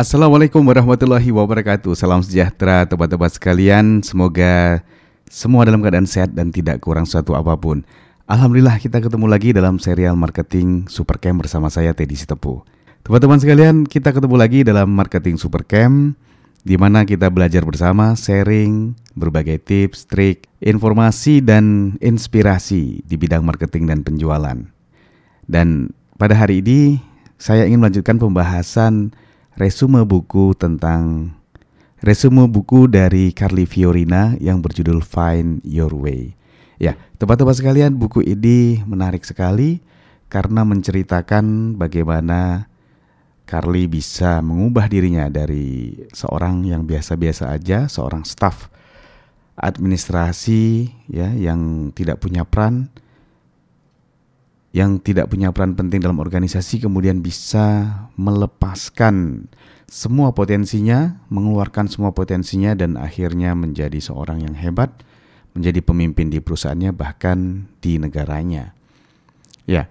Assalamualaikum warahmatullahi wabarakatuh. Salam sejahtera teman-teman sekalian. Semoga semua dalam keadaan sehat dan tidak kurang suatu apa pun. Alhamdulillah kita ketemu lagi dalam serial marketing Supercamp bersama saya Teddy Sitepu. Teman-teman sekalian, kita ketemu lagi dalam marketing Supercamp di mana kita belajar bersama, sharing berbagai tips, trik, informasi dan inspirasi di bidang marketing dan penjualan. Dan pada hari ini saya ingin melanjutkan pembahasan resume buku tentang resume buku dari Carly Fiorina yang berjudul Find Your Way. Ya, teman-teman sekalian, buku ini menarik sekali karena menceritakan bagaimana Carly bisa mengubah dirinya dari seorang yang biasa-biasa aja, seorang staff administrasi ya yang tidak punya peran yang tidak punya peran penting dalam organisasi kemudian bisa melepaskan semua potensinya, mengeluarkan semua potensinya dan akhirnya menjadi seorang yang hebat, menjadi pemimpin di perusahaannya bahkan di negaranya. Ya.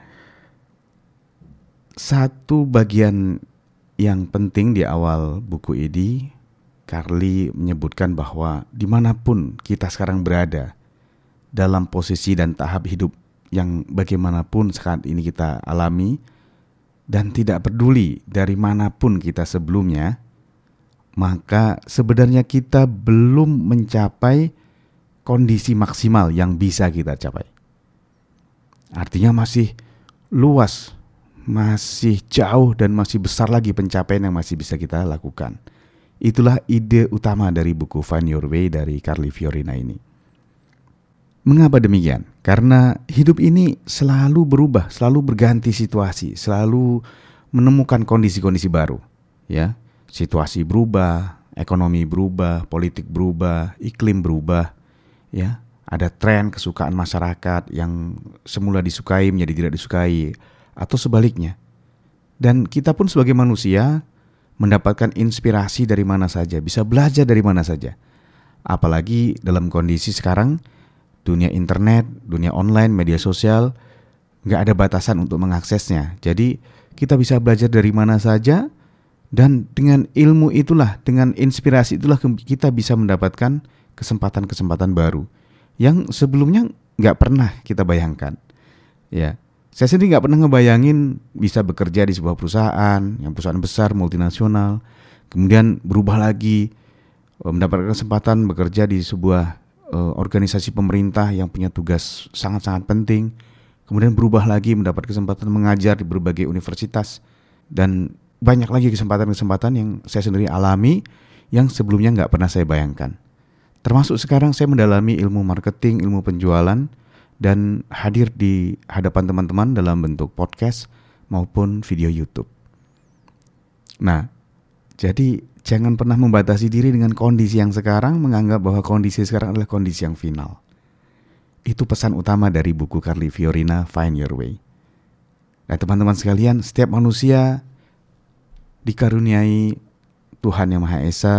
Satu bagian yang penting di awal buku ini Carly menyebutkan bahwa di mana pun kita sekarang berada dalam posisi dan tahap hidup yang bagaimanapun saat ini kita alami dan tidak peduli dari mana pun kita sebelumnya, maka sebenarnya kita belum mencapai kondisi maksimal yang bisa kita capai. Artinya masih luas, masih jauh dan masih besar lagi pencapaian yang masih bisa kita lakukan. Itulah ide utama dari buku Find Your Way dari Carly Fiorina ini. Mengapa demikian? Karena hidup ini selalu berubah, selalu berganti situasi, selalu menemukan kondisi-kondisi baru, ya. Situasi berubah, ekonomi berubah, politik berubah, iklim berubah, ya. Ada tren kesukaan masyarakat yang semula disukai menjadi tidak disukai atau sebaliknya. Dan kita pun sebagai manusia mendapatkan inspirasi dari mana saja, bisa belajar dari mana saja. Apalagi dalam kondisi sekarang dunia internet, dunia online, media sosial, nggak ada batasan untuk mengaksesnya. Jadi kita bisa belajar dari mana saja dan dengan ilmu itulah, dengan inspirasi itulah kita bisa mendapatkan kesempatan-kesempatan baru yang sebelumnya nggak pernah kita bayangkan. Ya, saya sendiri nggak pernah ngebayangin bisa bekerja di sebuah perusahaan yang perusahaan besar multinasional, kemudian berubah lagi mendapatkan kesempatan bekerja di sebuah uh, organisasi pemerintah yang punya tugas sangat-sangat penting, kemudian berubah lagi mendapat kesempatan mengajar di berbagai universitas dan banyak lagi kesempatan-kesempatan yang saya sendiri alami yang sebelumnya nggak pernah saya bayangkan. Termasuk sekarang saya mendalami ilmu marketing, ilmu penjualan, dan hadir di hadapan teman-teman dalam bentuk podcast maupun video YouTube. Nah, jadi Jangan pernah membatasi diri dengan kondisi yang sekarang, menganggap bahwa kondisi sekarang adalah kondisi yang final. Itu pesan utama dari buku Carly Fiorina, Find Your Way. Nah teman-teman sekalian, setiap manusia dikaruniai Tuhan Yang Maha Esa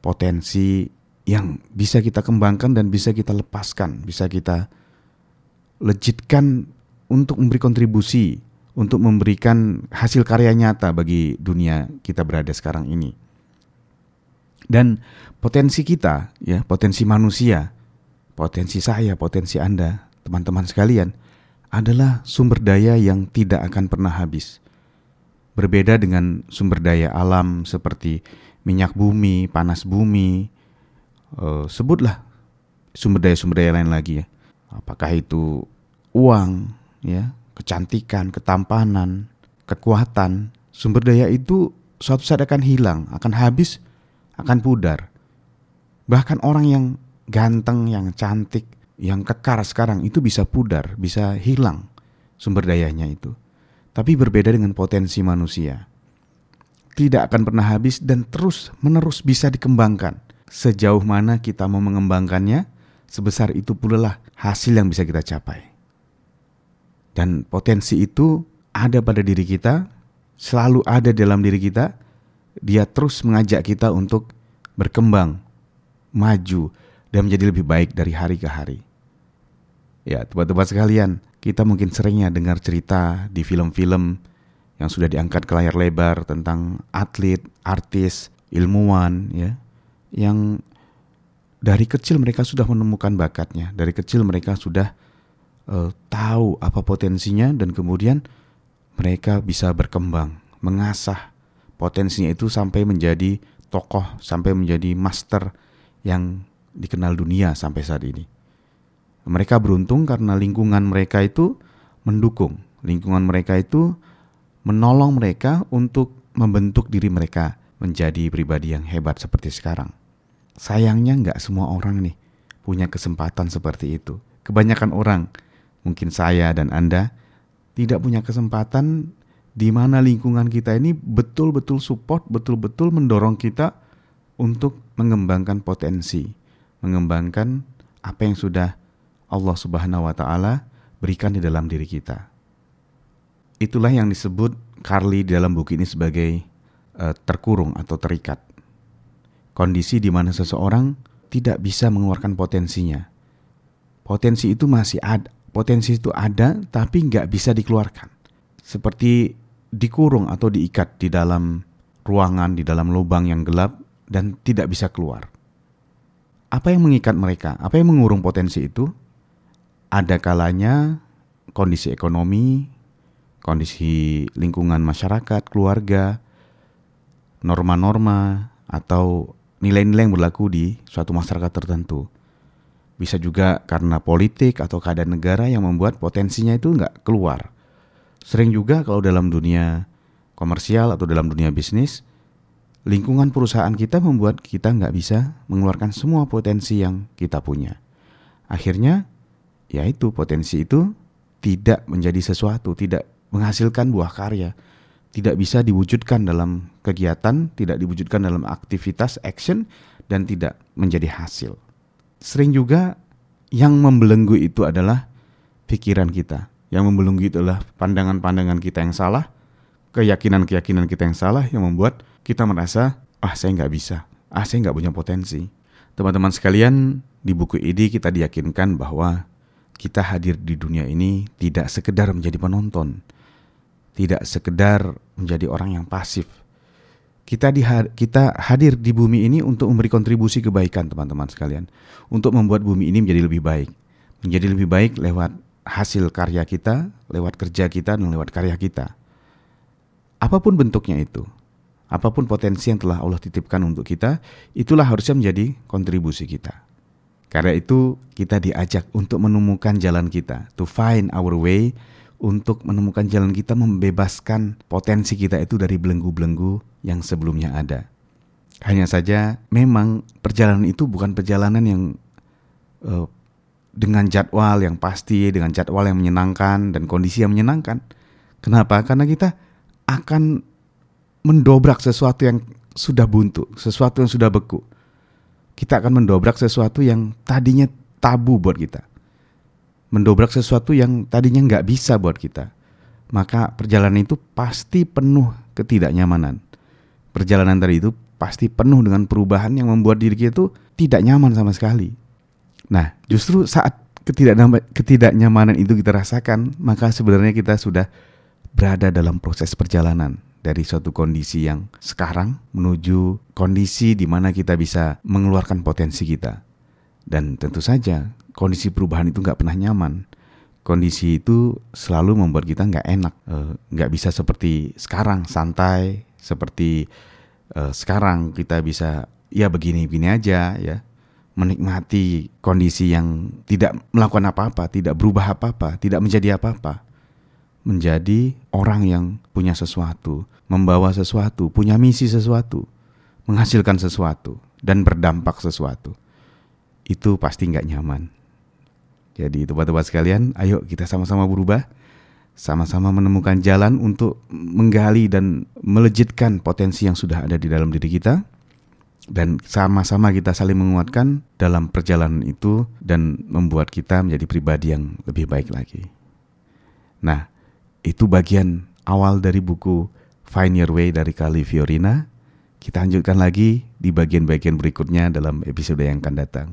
potensi yang bisa kita kembangkan dan bisa kita lepaskan, bisa kita legitkan untuk memberi kontribusi untuk memberikan hasil karya nyata bagi dunia kita berada sekarang ini. Dan potensi kita, ya, potensi manusia, potensi saya, potensi Anda, teman-teman sekalian, adalah sumber daya yang tidak akan pernah habis. Berbeda dengan sumber daya alam seperti minyak bumi, panas bumi, uh, sebutlah sumber daya-sumber daya lain lagi ya. Apakah itu uang, ya, kecantikan, ketampanan, kekuatan, sumber daya itu suatu saat akan hilang, akan habis, akan pudar. Bahkan orang yang ganteng, yang cantik, yang kekar sekarang itu bisa pudar, bisa hilang sumber dayanya itu. Tapi berbeda dengan potensi manusia. Tidak akan pernah habis dan terus menerus bisa dikembangkan. Sejauh mana kita mau mengembangkannya, sebesar itu pula lah hasil yang bisa kita capai. Dan potensi itu ada pada diri kita, selalu ada dalam diri kita. Dia terus mengajak kita untuk berkembang, maju, dan menjadi lebih baik dari hari ke hari. Ya, teman-teman sekalian, kita mungkin seringnya dengar cerita di film-film yang sudah diangkat ke layar lebar tentang atlet, artis, ilmuwan ya yang dari kecil mereka sudah menemukan bakatnya, dari kecil mereka sudah uh, tahu apa potensinya dan kemudian mereka bisa berkembang, mengasah potensinya itu sampai menjadi tokoh, sampai menjadi master yang dikenal dunia sampai saat ini. Mereka beruntung karena lingkungan mereka itu mendukung, lingkungan mereka itu menolong mereka untuk membentuk diri mereka menjadi pribadi yang hebat seperti sekarang. Sayangnya nggak semua orang nih punya kesempatan seperti itu. Kebanyakan orang, mungkin saya dan Anda, tidak punya kesempatan di mana lingkungan kita ini betul-betul support, betul-betul mendorong kita untuk mengembangkan potensi, mengembangkan apa yang sudah Allah Subhanahu wa taala berikan di dalam diri kita. Itulah yang disebut Carly di dalam buku ini sebagai uh, terkurung atau terikat. Kondisi di mana seseorang tidak bisa mengeluarkan potensinya. Potensi itu masih ada, potensi itu ada tapi nggak bisa dikeluarkan. Seperti dikurung atau diikat di dalam ruangan, di dalam lubang yang gelap dan tidak bisa keluar. Apa yang mengikat mereka? Apa yang mengurung potensi itu? Ada kalanya kondisi ekonomi, kondisi lingkungan masyarakat, keluarga, norma-norma atau nilai-nilai yang berlaku di suatu masyarakat tertentu. Bisa juga karena politik atau keadaan negara yang membuat potensinya itu nggak keluar. Sering juga kalau dalam dunia komersial atau dalam dunia bisnis, lingkungan perusahaan kita membuat kita nggak bisa mengeluarkan semua potensi yang kita punya. Akhirnya, yaitu potensi itu tidak menjadi sesuatu, tidak menghasilkan buah karya, tidak bisa diwujudkan dalam kegiatan, tidak diwujudkan dalam aktivitas action dan tidak menjadi hasil. Sering juga yang membelenggu itu adalah pikiran kita. Yang membelenggu itu adalah pandangan-pandangan kita yang salah, keyakinan-keyakinan kita yang salah yang membuat kita merasa, ah saya nggak bisa, ah saya nggak punya potensi. Teman-teman sekalian, di buku ini kita diyakinkan bahwa kita hadir di dunia ini tidak sekedar menjadi penonton, tidak sekedar menjadi orang yang pasif. Kita di kita hadir di bumi ini untuk memberi kontribusi kebaikan teman-teman sekalian, untuk membuat bumi ini menjadi lebih baik, menjadi lebih baik lewat hasil karya kita, lewat kerja kita dan lewat karya kita. Apa pun bentuknya itu, apa pun potensi yang telah Allah titipkan untuk kita, itulah harusnya menjadi kontribusi kita. Karena itu kita diajak untuk menemukan jalan kita, to find our way untuk menemukan jalan kita membebaskan potensi kita itu dari belenggu-belenggu yang sebelumnya ada. Hanya saja memang perjalanan itu bukan perjalanan yang uh, dengan jadwal yang pasti, dengan jadwal yang menyenangkan dan kondisi yang menyenangkan. Kenapa? Karena kita akan mendobrak sesuatu yang sudah buntu, sesuatu yang sudah beku. Kita akan mendobrak sesuatu yang tadinya tabu buat kita mendobrak sesuatu yang tadinya nggak bisa buat kita. Maka perjalanan itu pasti penuh ketidaknyamanan. Perjalanan tadi itu pasti penuh dengan perubahan yang membuat diri kita itu tidak nyaman sama sekali. Nah, justru saat ketidaknyamanan itu kita rasakan, maka sebenarnya kita sudah berada dalam proses perjalanan dari suatu kondisi yang sekarang menuju kondisi di mana kita bisa mengeluarkan potensi kita. Dan tentu saja kondisi perubahan itu nggak pernah nyaman. Kondisi itu selalu membuat kita nggak enak, eh, nggak bisa seperti sekarang santai, seperti uh, sekarang kita bisa ya begini-begini aja ya, menikmati kondisi yang tidak melakukan apa-apa, tidak berubah apa-apa, tidak menjadi apa-apa, menjadi orang yang punya sesuatu, membawa sesuatu, punya misi sesuatu, menghasilkan sesuatu dan berdampak sesuatu itu pasti nggak nyaman. Jadi teman-teman sekalian, ayo kita sama-sama berubah, sama-sama menemukan jalan untuk menggali dan melejitkan potensi yang sudah ada di dalam diri kita, dan sama-sama kita saling menguatkan dalam perjalanan itu dan membuat kita menjadi pribadi yang lebih baik lagi. Nah, itu bagian awal dari buku Find Your Way dari Kali Fiorina. Kita lanjutkan lagi di bagian-bagian berikutnya dalam episode yang akan datang.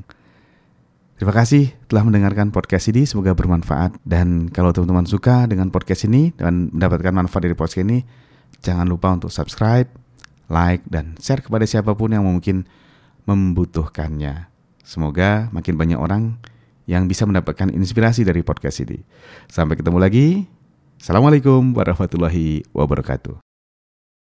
Terima kasih telah mendengarkan podcast ini, semoga bermanfaat. Dan kalau teman-teman suka dengan podcast ini dan mendapatkan manfaat dari podcast ini, jangan lupa untuk subscribe, like, dan share kepada siapa pun yang mungkin membutuhkannya. Semoga makin banyak orang yang bisa mendapatkan inspirasi dari podcast ini. Sampai ketemu lagi. Assalamualaikum warahmatullahi wabarakatuh.